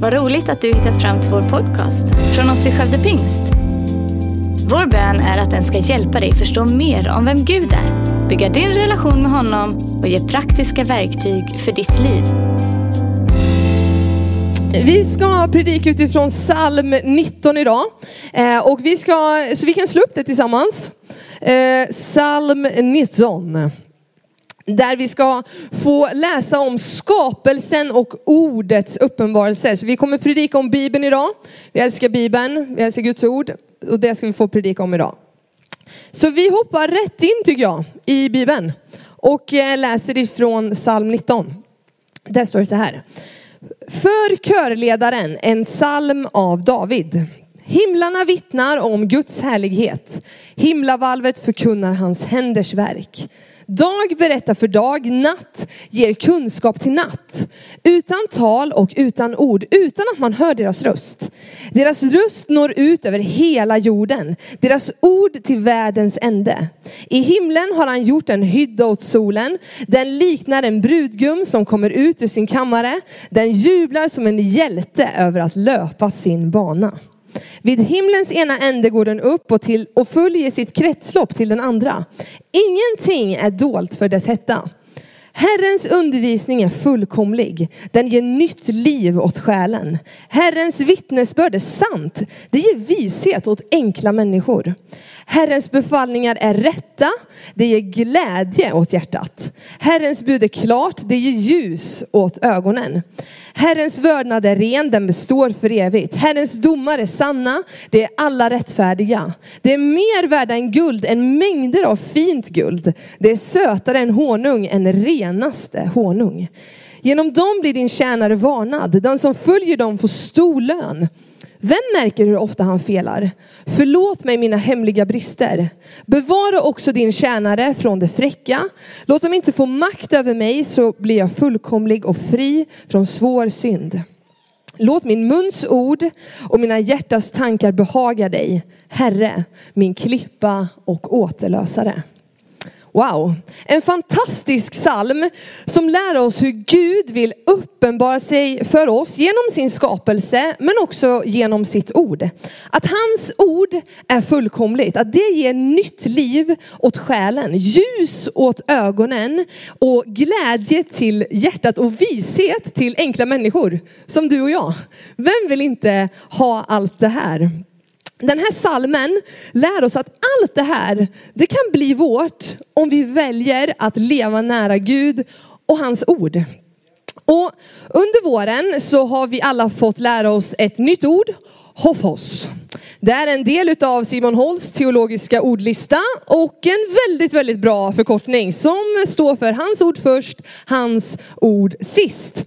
Vad roligt att du hittat fram till vår podcast från oss i Skövde Pingst. Vår bön är att den ska hjälpa dig förstå mer om vem Gud är, bygga din relation med honom och ge praktiska verktyg för ditt liv. Vi ska predika utifrån psalm 19 idag. Eh, och vi ska, så vi kan slå upp det tillsammans. Eh, psalm 19. Där vi ska få läsa om skapelsen och ordets uppenbarelse. Så vi kommer predika om Bibeln idag. Vi älskar Bibeln, vi älskar Guds ord. Och det ska vi få predika om idag. Så vi hoppar rätt in tycker jag i Bibeln. Och eh, läser ifrån psalm 19. Där står det så här. För körledaren en psalm av David. Himlarna vittnar om Guds härlighet. Himlavalvet förkunnar hans händers verk. Dag berättar för dag, natt ger kunskap till natt. Utan tal och utan ord, utan att man hör deras röst. Deras röst når ut över hela jorden, deras ord till världens ände. I himlen har han gjort en hydda åt solen. Den liknar en brudgum som kommer ut ur sin kammare. Den jublar som en hjälte över att löpa sin bana. Vid himlens ena ände går den upp och, till, och följer sitt kretslopp till den andra. Ingenting är dolt för dess hetta. Herrens undervisning är fullkomlig. Den ger nytt liv åt själen. Herrens vittnesbörd är sant. Det ger vishet åt enkla människor. Herrens befallningar är rätta. Det ger glädje åt hjärtat. Herrens bud är klart. Det ger ljus åt ögonen. Herrens vördnad är ren, den består för evigt. Herrens domar är sanna, det är alla rättfärdiga. Det är mer värda än guld, än mängder av fint guld. Det är sötare än honung, än renaste honung. Genom dem blir din tjänare varnad, den som följer dem får stor lön. Vem märker hur ofta han felar? Förlåt mig mina hemliga brister. Bevara också din tjänare från det fräcka. Låt dem inte få makt över mig så blir jag fullkomlig och fri från svår synd. Låt min muns ord och mina hjärtas tankar behaga dig, Herre, min klippa och återlösare. Wow, en fantastisk psalm som lär oss hur Gud vill uppenbara sig för oss genom sin skapelse men också genom sitt ord. Att hans ord är fullkomligt, att det ger nytt liv åt själen, ljus åt ögonen och glädje till hjärtat och vishet till enkla människor som du och jag. Vem vill inte ha allt det här? Den här salmen lär oss att allt det här, det kan bli vårt om vi väljer att leva nära Gud och hans ord. Och under våren så har vi alla fått lära oss ett nytt ord, Hoffos. Det är en del av Simon Holsts teologiska ordlista och en väldigt, väldigt bra förkortning som står för hans ord först, hans ord sist.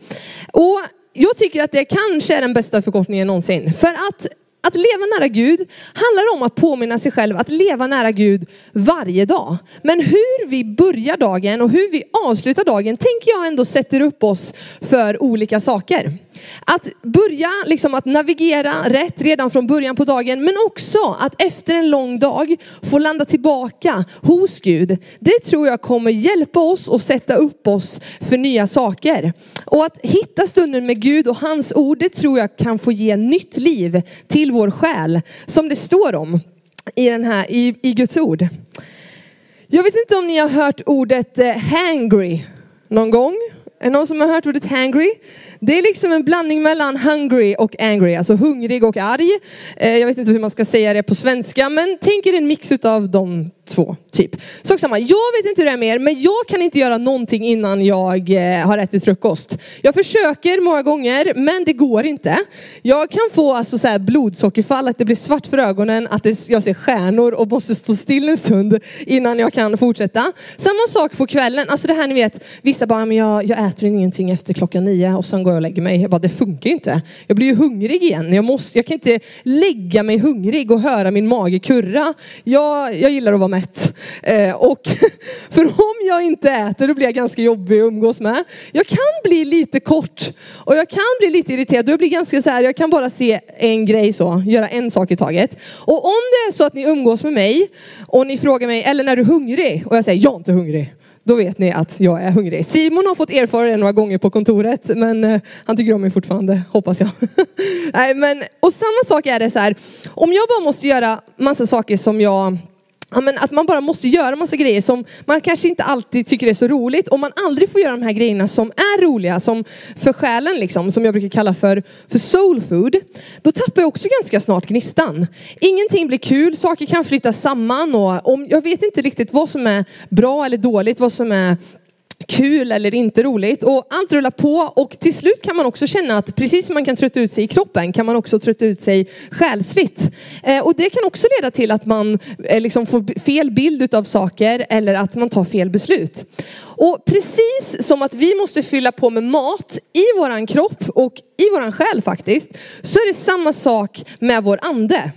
Och jag tycker att det kanske är den bästa förkortningen någonsin. För att att leva nära Gud handlar om att påminna sig själv att leva nära Gud varje dag. Men hur vi börjar dagen och hur vi avslutar dagen tänker jag ändå sätter upp oss för olika saker. Att börja liksom att navigera rätt redan från början på dagen men också att efter en lång dag få landa tillbaka hos Gud. Det tror jag kommer hjälpa oss och sätta upp oss för nya saker. Och att hitta stunden med Gud och hans ord det tror jag kan få ge nytt liv till vår själ. Som det står om i, den här, i, i Guds ord. Jag vet inte om ni har hört ordet eh, hangry någon gång? Är det någon som har hört ordet hangry? Det är liksom en blandning mellan hungry och angry, alltså hungrig och arg. Eh, jag vet inte hur man ska säga det på svenska, men tänk er en mix av de två, typ. Sak samma, jag vet inte hur det är med er, men jag kan inte göra någonting innan jag eh, har ätit frukost. Jag försöker många gånger, men det går inte. Jag kan få alltså så här blodsockerfall, att det blir svart för ögonen, att det, jag ser stjärnor och måste stå still en stund innan jag kan fortsätta. Samma sak på kvällen, alltså det här ni vet, vissa bara, men jag, jag äter ingenting efter klockan nio och sen går jag och lägger mig. Jag bara, det funkar ju inte. Jag blir ju hungrig igen. Jag, måste, jag kan inte lägga mig hungrig och höra min mage kurra. Jag, jag gillar att vara mätt. Eh, och för om jag inte äter då blir jag ganska jobbig att umgås med. Jag kan bli lite kort och jag kan bli lite irriterad. Jag blir ganska så här, jag kan bara se en grej så, göra en sak i taget. Och om det är så att ni umgås med mig och ni frågar mig, eller när du är hungrig? Och jag säger, jag är inte hungrig då vet ni att jag är hungrig. Simon har fått erfara det några gånger på kontoret, men eh, han tycker om mig fortfarande, hoppas jag. Nej, men, och samma sak är det så här, om jag bara måste göra massa saker som jag Ja, men att man bara måste göra massa grejer som man kanske inte alltid tycker är så roligt. Om man aldrig får göra de här grejerna som är roliga, som för själen liksom, som jag brukar kalla för, för soul food. Då tappar jag också ganska snart gnistan. Ingenting blir kul, saker kan flytta samman och om, jag vet inte riktigt vad som är bra eller dåligt, vad som är kul eller inte roligt. Och allt rullar på och till slut kan man också känna att precis som man kan trötta ut sig i kroppen kan man också trötta ut sig själsligt. Eh, och det kan också leda till att man eh, liksom får fel bild av saker eller att man tar fel beslut. Och precis som att vi måste fylla på med mat i våran kropp och i våran själ faktiskt, så är det samma sak med vår ande.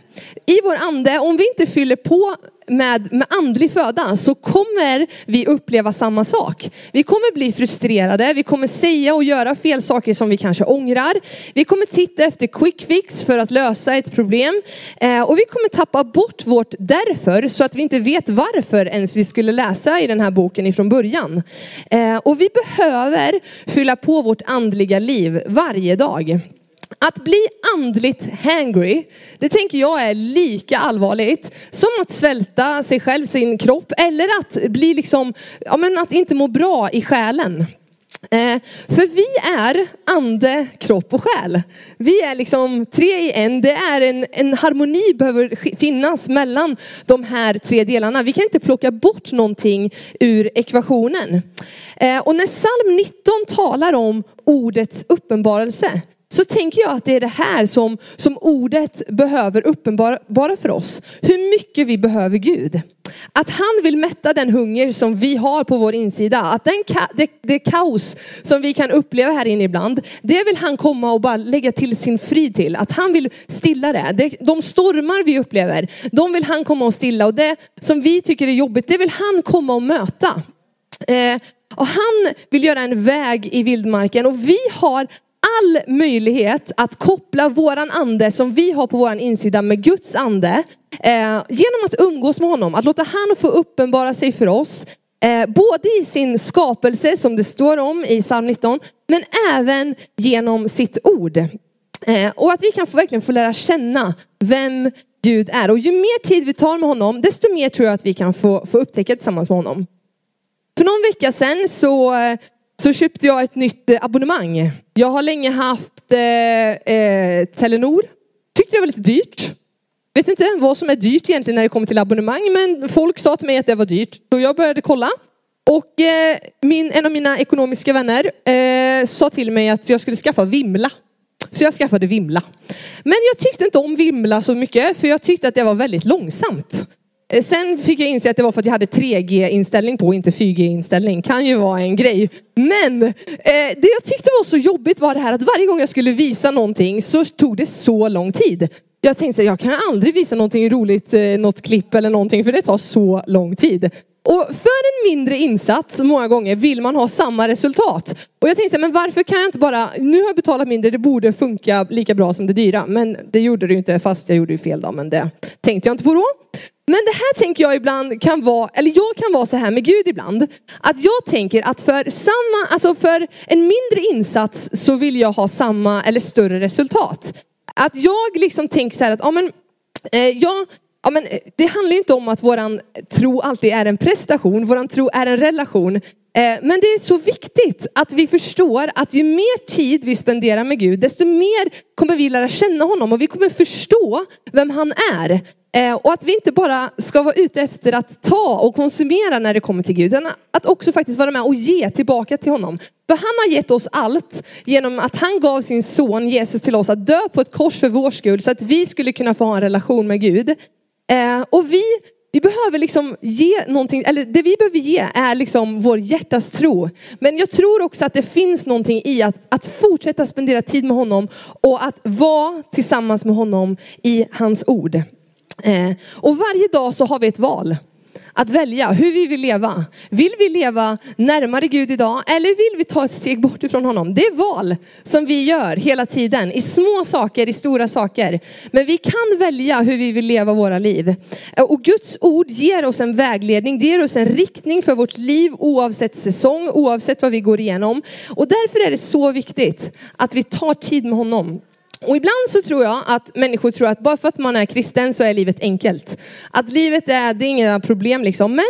I vår ande, om vi inte fyller på med, med andlig föda så kommer vi uppleva samma sak. Vi kommer bli frustrerade, vi kommer säga och göra fel saker som vi kanske ångrar. Vi kommer titta efter quick fix för att lösa ett problem. Eh, och vi kommer tappa bort vårt därför så att vi inte vet varför ens vi skulle läsa i den här boken ifrån början. Eh, och vi behöver fylla på vårt andliga liv varje dag. Att bli andligt hangry, det tänker jag är lika allvarligt som att svälta sig själv, sin kropp, eller att bli liksom, ja men att inte må bra i själen. Eh, för vi är ande, kropp och själ. Vi är liksom tre i en. Det är en, en harmoni behöver finnas mellan de här tre delarna. Vi kan inte plocka bort någonting ur ekvationen. Eh, och när psalm 19 talar om ordets uppenbarelse så tänker jag att det är det här som, som ordet behöver uppenbara för oss. Hur mycket vi behöver Gud. Att han vill mätta den hunger som vi har på vår insida. Att den ka det, det kaos som vi kan uppleva här inne ibland, det vill han komma och bara lägga till sin frid till. Att han vill stilla det. det. De stormar vi upplever, de vill han komma och stilla. Och det som vi tycker är jobbigt, det vill han komma och möta. Eh, och han vill göra en väg i vildmarken och vi har all möjlighet att koppla våran ande som vi har på våran insida med Guds ande. Eh, genom att umgås med honom, att låta han få uppenbara sig för oss. Eh, både i sin skapelse som det står om i psalm 19, men även genom sitt ord. Eh, och att vi kan få, verkligen få lära känna vem Gud är. Och ju mer tid vi tar med honom, desto mer tror jag att vi kan få, få upptäcka tillsammans med honom. För någon vecka sedan så eh, så köpte jag ett nytt eh, abonnemang. Jag har länge haft eh, eh, Telenor. Tyckte det var lite dyrt. Vet inte vad som är dyrt egentligen när det kommer till abonnemang, men folk sa till mig att det var dyrt. Så jag började kolla. Och eh, min, en av mina ekonomiska vänner eh, sa till mig att jag skulle skaffa Vimla. Så jag skaffade Vimla. Men jag tyckte inte om Vimla så mycket, för jag tyckte att det var väldigt långsamt. Eh, sen fick jag inse att det var för att jag hade 3G-inställning på, inte 4G-inställning. Kan ju vara en grej. Men eh, det jag tyckte var så jobbigt var det här att varje gång jag skulle visa någonting så tog det så lång tid. Jag tänkte att jag kan aldrig visa någonting roligt, eh, något klipp eller någonting, för det tar så lång tid. Och för en mindre insats många gånger vill man ha samma resultat. Och jag tänkte, men varför kan jag inte bara, nu har jag betalat mindre, det borde funka lika bra som det dyra. Men det gjorde det ju inte, fast jag gjorde ju fel då, men det tänkte jag inte på då. Men det här tänker jag ibland kan vara, eller jag kan vara så här med Gud ibland. Att jag tänker att för samma, alltså för en mindre insats så vill jag ha samma eller större resultat. Att jag liksom tänker så här att, ja men, eh, jag, ja, men eh, det handlar inte om att våran tro alltid är en prestation, våran tro är en relation. Eh, men det är så viktigt att vi förstår att ju mer tid vi spenderar med Gud, desto mer kommer vi lära känna honom och vi kommer förstå vem han är. Eh, och att vi inte bara ska vara ute efter att ta och konsumera när det kommer till Gud, utan att också faktiskt vara med och ge tillbaka till honom. För han har gett oss allt genom att han gav sin son Jesus till oss att dö på ett kors för vår skull så att vi skulle kunna få ha en relation med Gud. Eh, och vi, vi behöver liksom ge någonting, eller det vi behöver ge är liksom vår hjärtas tro. Men jag tror också att det finns någonting i att, att fortsätta spendera tid med honom och att vara tillsammans med honom i hans ord. Eh, och varje dag så har vi ett val att välja hur vi vill leva. Vill vi leva närmare Gud idag eller vill vi ta ett steg bort ifrån honom? Det är val som vi gör hela tiden i små saker, i stora saker. Men vi kan välja hur vi vill leva våra liv. Och Guds ord ger oss en vägledning, det ger oss en riktning för vårt liv oavsett säsong, oavsett vad vi går igenom. Och därför är det så viktigt att vi tar tid med honom. Och ibland så tror jag att människor tror att bara för att man är kristen så är livet enkelt. Att livet är, det är inga problem liksom. Men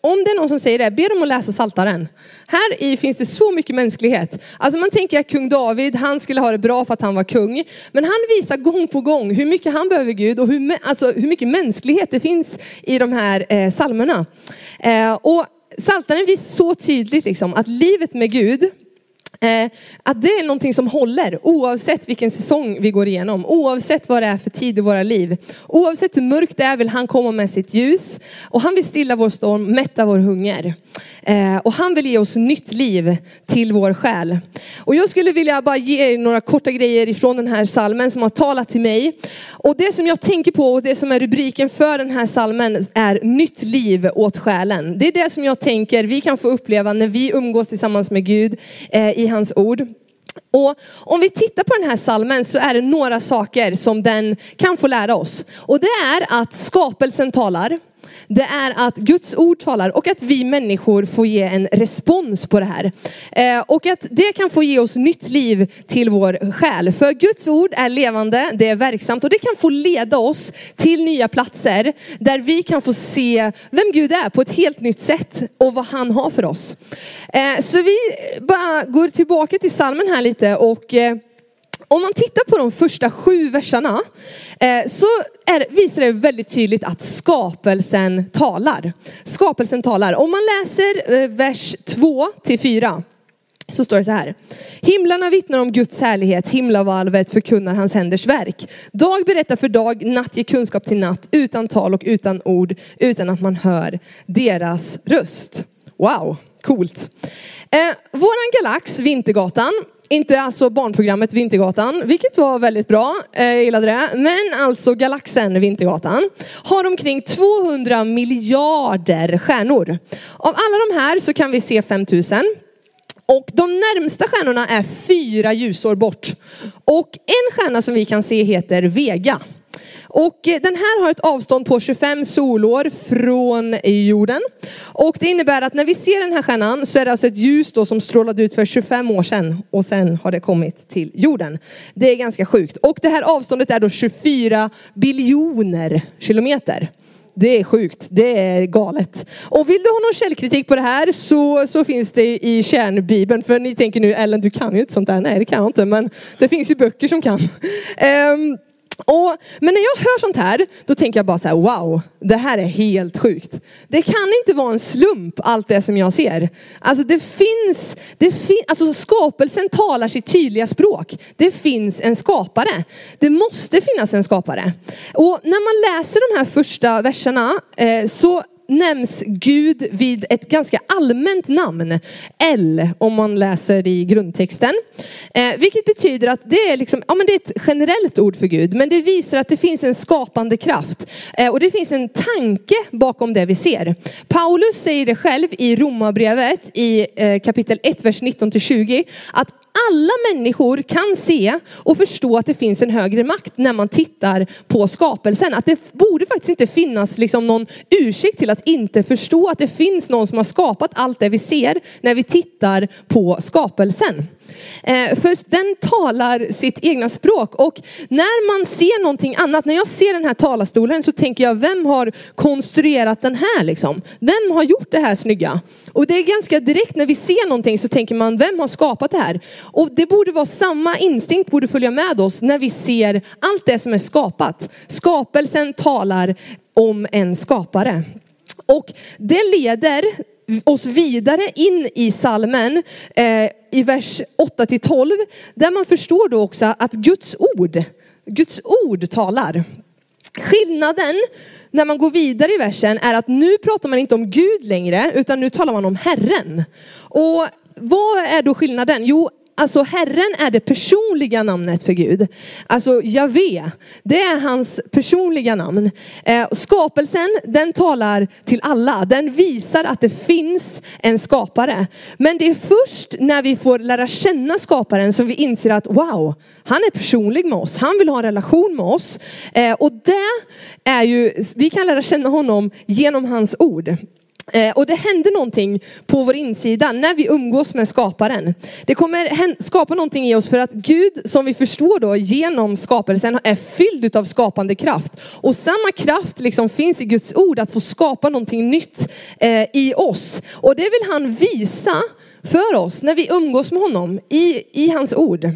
om det är någon som säger det, be dem att läsa Saltaren. Här i finns det så mycket mänsklighet. Alltså man tänker att kung David, han skulle ha det bra för att han var kung. Men han visar gång på gång hur mycket han behöver Gud och hur, alltså hur mycket mänsklighet det finns i de här eh, salmerna. Eh, och Saltaren visar så tydligt liksom att livet med Gud, Eh, att det är någonting som håller oavsett vilken säsong vi går igenom, oavsett vad det är för tid i våra liv. Oavsett hur mörkt det är vill han komma med sitt ljus och han vill stilla vår storm, mätta vår hunger. Eh, och han vill ge oss nytt liv till vår själ. Och jag skulle vilja bara ge er några korta grejer ifrån den här salmen som har talat till mig. Och det som jag tänker på och det som är rubriken för den här salmen är nytt liv åt själen. Det är det som jag tänker vi kan få uppleva när vi umgås tillsammans med Gud eh, i hans ord. Och om vi tittar på den här salmen så är det några saker som den kan få lära oss. Och det är att skapelsen talar det är att Guds ord talar och att vi människor får ge en respons på det här. Eh, och att det kan få ge oss nytt liv till vår själ. För Guds ord är levande, det är verksamt och det kan få leda oss till nya platser där vi kan få se vem Gud är på ett helt nytt sätt och vad han har för oss. Eh, så vi bara går tillbaka till salmen här lite och eh, om man tittar på de första sju verserna eh, så är, visar det väldigt tydligt att skapelsen talar. Skapelsen talar. Om man läser eh, vers 2 till 4 så står det så här. Himlarna vittnar om Guds härlighet, himlavalvet förkunnar hans händers verk. Dag berättar för dag, natt ger kunskap till natt, utan tal och utan ord, utan att man hör deras röst. Wow, coolt. Eh, våran galax, Vintergatan, inte alltså barnprogrammet Vintergatan, vilket var väldigt bra, jag gillade det. Men alltså galaxen Vintergatan har omkring 200 miljarder stjärnor. Av alla de här så kan vi se 5000. Och de närmsta stjärnorna är fyra ljusår bort. Och en stjärna som vi kan se heter Vega. Och eh, den här har ett avstånd på 25 solår från jorden. Och det innebär att när vi ser den här stjärnan så är det alltså ett ljus då som strålade ut för 25 år sedan och sen har det kommit till jorden. Det är ganska sjukt. Och det här avståndet är då 24 biljoner kilometer. Det är sjukt, det är galet. Och vill du ha någon källkritik på det här så, så finns det i kärnbibeln. För ni tänker nu, Ellen du kan ju inte sånt där. Nej det kan jag inte, men det finns ju böcker som kan. Um, och, men när jag hör sånt här, då tänker jag bara så här, wow, det här är helt sjukt. Det kan inte vara en slump allt det som jag ser. Alltså det finns, det fin, alltså skapelsen talar sitt tydliga språk. Det finns en skapare. Det måste finnas en skapare. Och när man läser de här första verserna eh, så nämns Gud vid ett ganska allmänt namn. L om man läser i grundtexten. Eh, vilket betyder att det är, liksom, ja, men det är ett generellt ord för Gud. Men det visar att det finns en skapande kraft. Eh, och det finns en tanke bakom det vi ser. Paulus säger det själv i Romarbrevet i eh, kapitel 1, vers 19-20. Att alla människor kan se och förstå att det finns en högre makt när man tittar på skapelsen. Att det borde faktiskt inte finnas liksom någon ursäkt till att inte förstå att det finns någon som har skapat allt det vi ser när vi tittar på skapelsen. Eh, För den talar sitt egna språk och när man ser någonting annat, när jag ser den här talarstolen så tänker jag, vem har konstruerat den här liksom? Vem har gjort det här snygga? Och det är ganska direkt när vi ser någonting så tänker man, vem har skapat det här? Och det borde vara samma instinkt borde följa med oss när vi ser allt det som är skapat. Skapelsen talar om en skapare. Och det leder oss vidare in i salmen eh, i vers 8 till 12 där man förstår då också att Guds ord, Guds ord talar. Skillnaden när man går vidare i versen är att nu pratar man inte om Gud längre utan nu talar man om Herren. Och vad är då skillnaden? Jo, alltså Herren är det personliga namnet för Gud. Alltså Javé, det är hans personliga namn. Eh, skapelsen, den talar till alla. Den visar att det finns en skapare. Men det är först när vi får lära känna skaparen som vi inser att wow, han är personlig med oss. Han vill ha en relation med oss. Eh, och det är ju, vi kan lära känna honom genom hans ord. Eh, och det händer någonting på vår insida när vi umgås med skaparen. Det kommer skapa någonting i oss för att Gud, som vi förstår då genom skapelsen, är fylld av skapande kraft. Och samma kraft liksom finns i Guds ord att få skapa någonting nytt eh, i oss. Och det vill han visa för oss när vi umgås med honom i, i hans ord.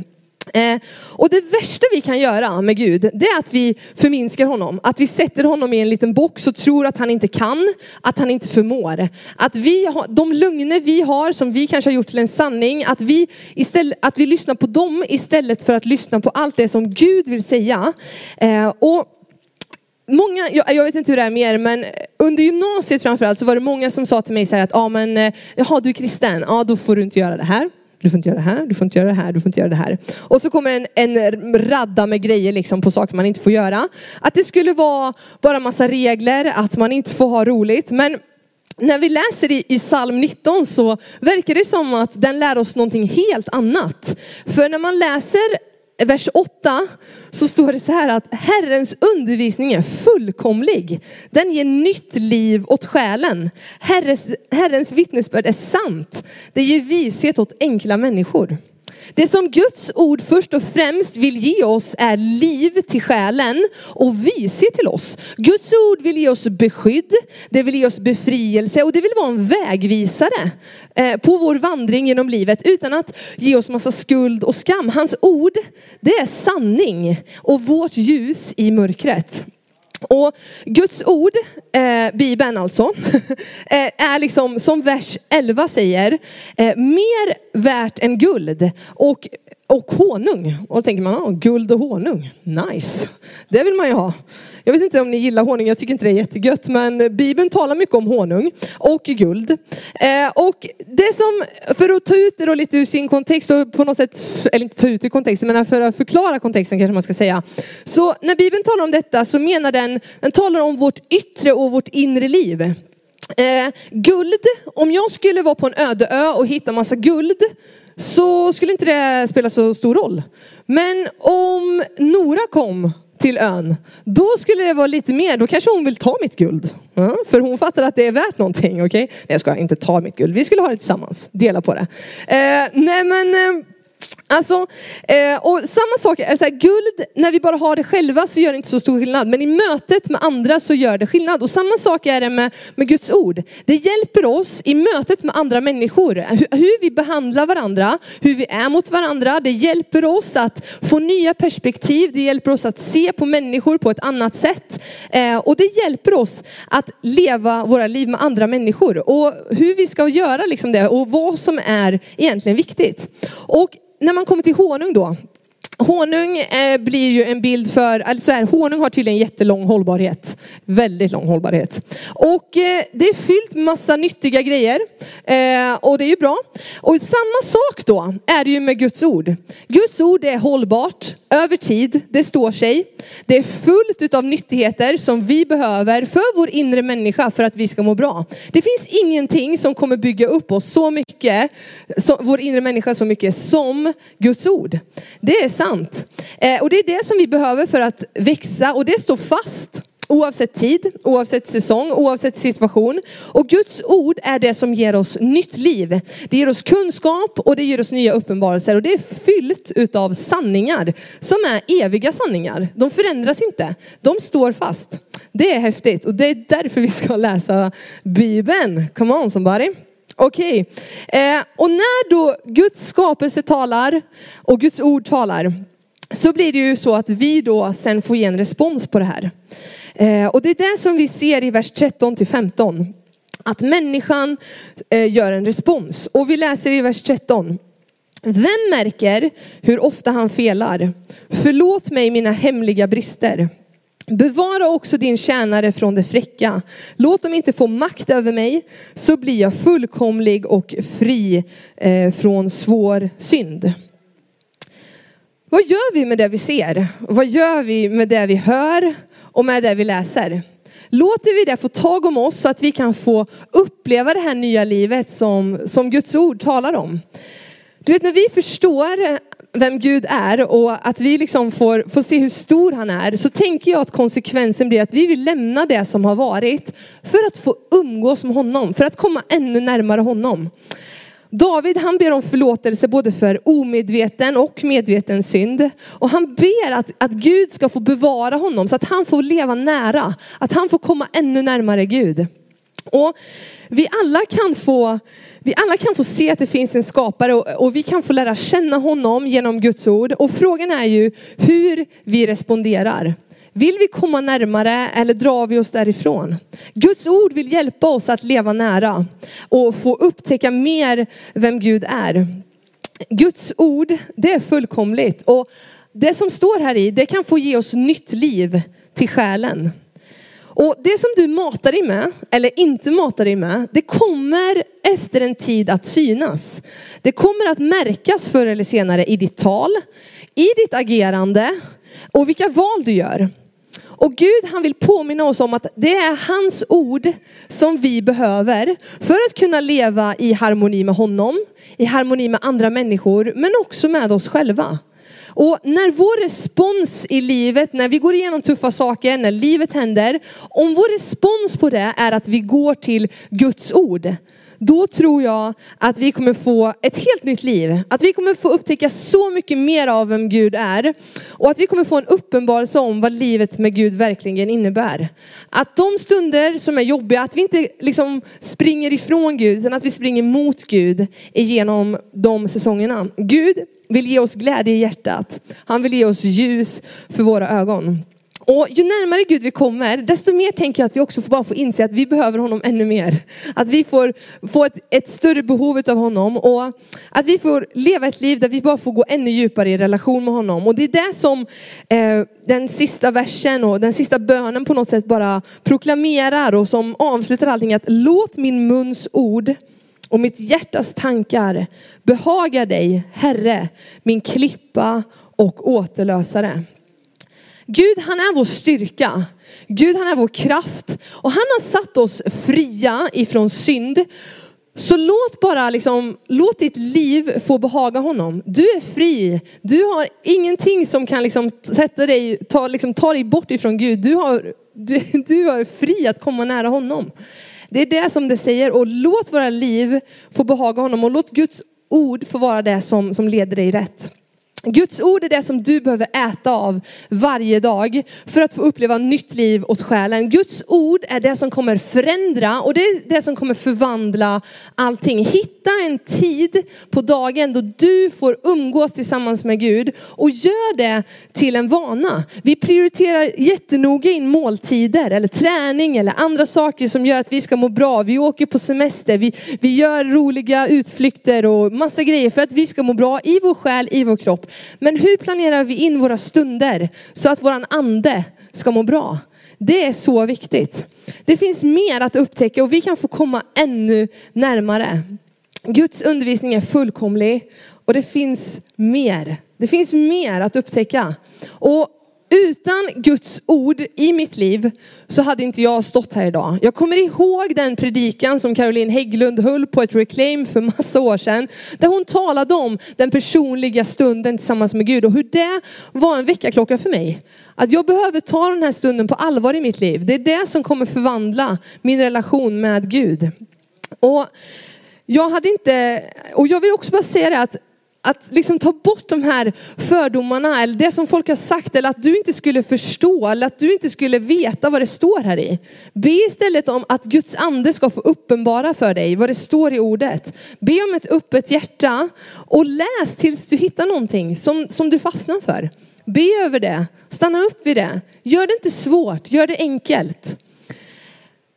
Eh, och det värsta vi kan göra med Gud, det är att vi förminskar honom. Att vi sätter honom i en liten box och tror att han inte kan, att han inte förmår. Att vi har, de lögner vi har, som vi kanske har gjort till en sanning, att vi, istället, att vi lyssnar på dem istället för att lyssna på allt det som Gud vill säga. Eh, och Många, jag, jag, vet inte hur det är med er, men under gymnasiet framförallt så var det många som sa till mig så här att, ja men, eh, jaha du är kristen, ja då får du inte göra det här du får inte göra det här, du får inte göra det här, du får inte göra det här. Och så kommer en, en radda med grejer liksom på saker man inte får göra. Att det skulle vara bara massa regler, att man inte får ha roligt. Men när vi läser i, i psalm 19 så verkar det som att den lär oss någonting helt annat. För när man läser vers 8 så står det så här att Herrens undervisning är fullkomlig. Den ger nytt liv åt själen. Herres, Herrens vittnesbörd är sant. Det ger vishet åt enkla människor. Det som Guds ord först och främst vill ge oss är liv till själen och vishet till oss. Guds ord vill ge oss beskydd, det vill ge oss befrielse och det vill vara en vägvisare eh, på vår vandring genom livet utan att ge oss massa skuld och skam. Hans ord, det är sanning och vårt ljus i mörkret. Och Guds ord, eh, Bibeln alltså, eh, är liksom som vers 11 säger, eh, mer värt än guld. Och, och honung. Och då tänker man, oh, guld och honung, nice, det vill man ju ha. Jag vet inte om ni gillar honung, jag tycker inte det är jättegött, men Bibeln talar mycket om honung och guld. Eh, och det som, för att ta ut det då lite ur sin kontext och på något sätt, eller inte ta ut det ur kontexten, men för att förklara kontexten kanske man ska säga. Så när Bibeln talar om detta så menar den, den talar om vårt yttre och vårt inre liv. Eh, guld, om jag skulle vara på en öde ö och hitta massa guld så skulle inte det spela så stor roll. Men om Nora kom till ön, då skulle det vara lite mer, då kanske hon vill ta mitt guld. Ja, för hon fattar att det är värt någonting, okej? Okay? Nej jag ska inte ta mitt guld, vi skulle ha det tillsammans, dela på det. Eh, nej men eh, Alltså, eh, och samma sak, alltså, guld, när vi bara har det själva så gör det inte så stor skillnad. Men i mötet med andra så gör det skillnad. Och samma sak är det med, med Guds ord. Det hjälper oss i mötet med andra människor. Hur, hur, vi behandlar varandra, hur vi är mot varandra. Det hjälper oss att få nya perspektiv. Det hjälper oss att se på människor på ett annat sätt. Eh, och det hjälper oss att leva våra liv med andra människor. Och hur vi ska göra liksom det och vad som är egentligen viktigt. Och när man kommer till honung då, Honung eh, blir ju en bild för, alltså här, honung har tydligen jättelång hållbarhet. Väldigt lång hållbarhet. Och eh, det är fyllt massa nyttiga grejer. Eh, och det är ju bra. Och samma sak då är det ju med Guds ord. Guds ord är hållbart över tid, det står sig. Det är fullt utav nyttigheter som vi behöver för vår inre människa för att vi ska må bra. Det finns ingenting som kommer bygga upp oss så mycket, så, vår inre människa så mycket som Guds ord. Det är sant. Eh, och det är det som vi behöver för att växa och det står fast. Oavsett tid, oavsett säsong, oavsett situation. Och Guds ord är det som ger oss nytt liv. Det ger oss kunskap och det ger oss nya uppenbarelser. Och det är fyllt utav sanningar som är eviga sanningar. De förändras inte. De står fast. Det är häftigt och det är därför vi ska läsa Bibeln. Come on somebody. Okej, okay. eh, och när då Guds skapelse talar och Guds ord talar så blir det ju så att vi då sen får ge en respons på det här. Eh, och det är det som vi ser i vers 13 till 15. Att människan eh, gör en respons. Och vi läser i vers 13. Vem märker hur ofta han felar? Förlåt mig mina hemliga brister. Bevara också din tjänare från det fräcka. Låt dem inte få makt över mig, så blir jag fullkomlig och fri eh, från svår synd. Vad gör vi med det vi ser? Vad gör vi med det vi hör och med det vi läser? Låter vi det få tag om oss så att vi kan få uppleva det här nya livet som, som Guds ord talar om? Du vet när vi förstår vem Gud är och att vi liksom får, får se hur stor han är så tänker jag att konsekvensen blir att vi vill lämna det som har varit för att få umgås med honom, för att komma ännu närmare honom. David han ber om förlåtelse både för omedveten och medveten synd. Och han ber att, att Gud ska få bevara honom så att han får leva nära, att han får komma ännu närmare Gud. Och vi alla kan få vi alla kan få se att det finns en skapare och, och, vi kan få lära känna honom genom Guds ord. Och frågan är ju hur vi responderar. Vill vi komma närmare eller drar vi oss därifrån? Guds ord vill hjälpa oss att leva nära och få upptäcka mer vem Gud är. Guds ord, det är fullkomligt och det som står här i, det kan få ge oss nytt liv till själen. Och det som du matar dig med, eller inte matar dig med, det kommer efter en tid att synas. Det kommer att märkas förr eller senare i ditt tal, i ditt agerande och vilka val du gör. Och Gud han vill påminna oss om att det är hans ord som vi behöver för att kunna leva i harmoni med honom, i harmoni med andra människor, men också med oss själva. Och när vår respons i livet, när vi går igenom tuffa saker, när livet händer, om vår respons på det är att vi går till Guds ord, då tror jag att vi kommer få ett helt nytt liv. Att vi kommer få upptäcka så mycket mer av vem Gud är. Och att vi kommer få en uppenbarelse om vad livet med Gud verkligen innebär. Att de stunder som är jobbiga, att vi inte liksom springer ifrån Gud, utan att vi springer mot Gud igenom de säsongerna. Gud vill ge oss glädje i hjärtat. Han vill ge oss ljus för våra ögon. Och ju närmare Gud vi kommer, desto mer tänker jag att vi också får bara få inse att vi behöver honom ännu mer. Att vi får få ett, ett större behov av honom och att vi får leva ett liv där vi bara får gå ännu djupare i relation med honom. Och det är det som eh, den sista versen och den sista bönen på något sätt bara proklamerar och som avslutar allting. Att låt min muns ord och mitt hjärtas tankar behaga dig, Herre, min klippa och återlösare. Gud han är vår styrka. Gud han är vår kraft. Och han har satt oss fria ifrån synd. Så låt bara liksom, låt ditt liv få behaga honom. Du är fri. Du har ingenting som kan liksom sätta dig, ta, liksom, ta dig bort ifrån Gud. Du, har, du, du är fri att komma nära honom. Det är det som det säger och låt våra liv få behaga honom och låt Guds ord få vara det som, som leder dig rätt. Guds ord är det som du behöver äta av varje dag för att få uppleva nytt liv åt själen. Guds ord är det som kommer förändra och det är det som kommer förvandla allting. Hitta en tid på dagen då du får umgås tillsammans med Gud och gör det till en vana. Vi prioriterar jättenoga in måltider eller träning eller andra saker som gör att vi ska må bra. Vi åker på semester, vi, vi gör roliga utflykter och massa grejer för att vi ska må bra i vår själ, i vår kropp. Men hur planerar vi in våra stunder så att våran ande ska må bra? Det är så viktigt. Det finns mer att upptäcka och vi kan få komma ännu närmare. Guds undervisning är fullkomlig och det finns mer. Det finns mer att upptäcka. Och utan Guds ord i mitt liv så hade inte jag stått här idag. Jag kommer ihåg den predikan som Caroline Hägglund höll på ett reclaim för massa år sedan. Där hon talade om den personliga stunden tillsammans med Gud och hur det var en väckarklocka för mig. Att jag behöver ta den här stunden på allvar i mitt liv. Det är det som kommer förvandla min relation med Gud. Och jag hade inte, och jag vill också bara säga det att att liksom ta bort de här fördomarna eller det som folk har sagt eller att du inte skulle förstå eller att du inte skulle veta vad det står här i. Be istället om att Guds ande ska få uppenbara för dig vad det står i ordet. Be om ett öppet hjärta och läs tills du hittar någonting som, som du fastnar för. Be över det, stanna upp vid det. Gör det inte svårt, gör det enkelt.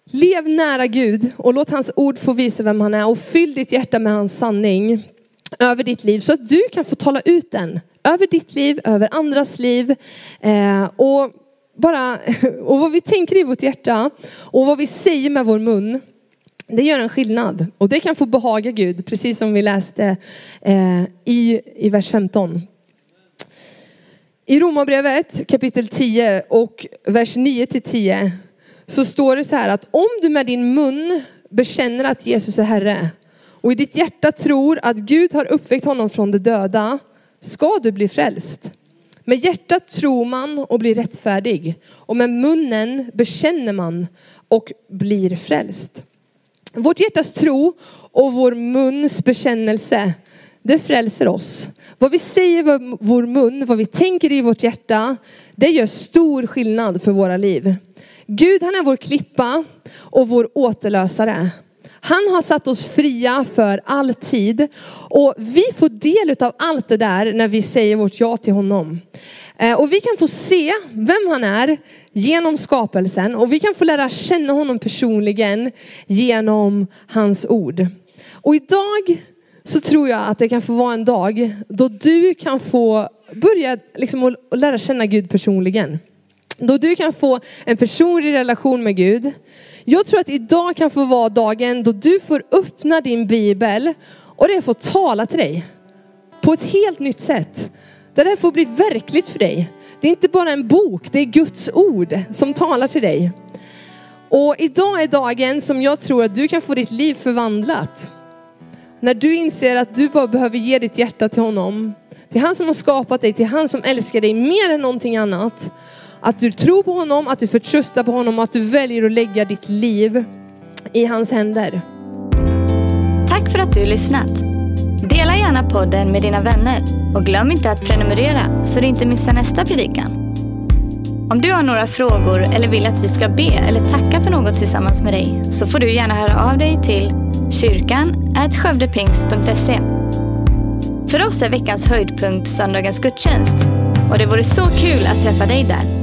Lev nära Gud och låt hans ord få visa vem han är och fyll ditt hjärta med hans sanning över ditt liv så att du kan få tala ut den. Över ditt liv, över andras liv. Eh, och, bara, och vad vi tänker i vårt hjärta och vad vi säger med vår mun. Det gör en skillnad och det kan få behaga Gud, precis som vi läste eh, i, i vers 15. I Romarbrevet kapitel 10 och vers 9 till 10 så står det så här att om du med din mun bekänner att Jesus är Herre och i ditt hjärta tror att Gud har uppväckt honom från de döda ska du bli frälst. Med hjärtat tror man och blir rättfärdig och med munnen bekänner man och blir frälst. Vårt hjärtas tro och vår muns bekännelse, det frälser oss. Vad vi säger med vår mun, vad vi tänker i vårt hjärta, det gör stor skillnad för våra liv. Gud han är vår klippa och vår återlösare. Han har satt oss fria för alltid och vi får del av allt det där när vi säger vårt ja till honom. Eh, och vi kan få se vem han är genom skapelsen och vi kan få lära känna honom personligen genom hans ord. Och idag så tror jag att det kan få vara en dag då du kan få börja liksom att lära känna Gud personligen. Då du kan få en personlig relation med Gud. Jag tror att idag kan få vara dagen då du får öppna din bibel och det får tala till dig. På ett helt nytt sätt. Där det får bli verkligt för dig. Det är inte bara en bok, det är Guds ord som talar till dig. Och idag är dagen som jag tror att du kan få ditt liv förvandlat. När du inser att du bara behöver ge ditt hjärta till honom. Till han som har skapat dig, till han som älskar dig mer än någonting annat. Att du tror på honom, att du förtröstar på honom och att du väljer att lägga ditt liv i hans händer. Tack för att du lyssnat. Dela gärna podden med dina vänner och glöm inte att prenumerera så du inte missar nästa predikan. Om du har några frågor eller vill att vi ska be eller tacka för något tillsammans med dig så får du gärna höra av dig till kyrkan skövdepingst.se. För oss är veckans höjdpunkt söndagens gudstjänst och det vore så kul att träffa dig där.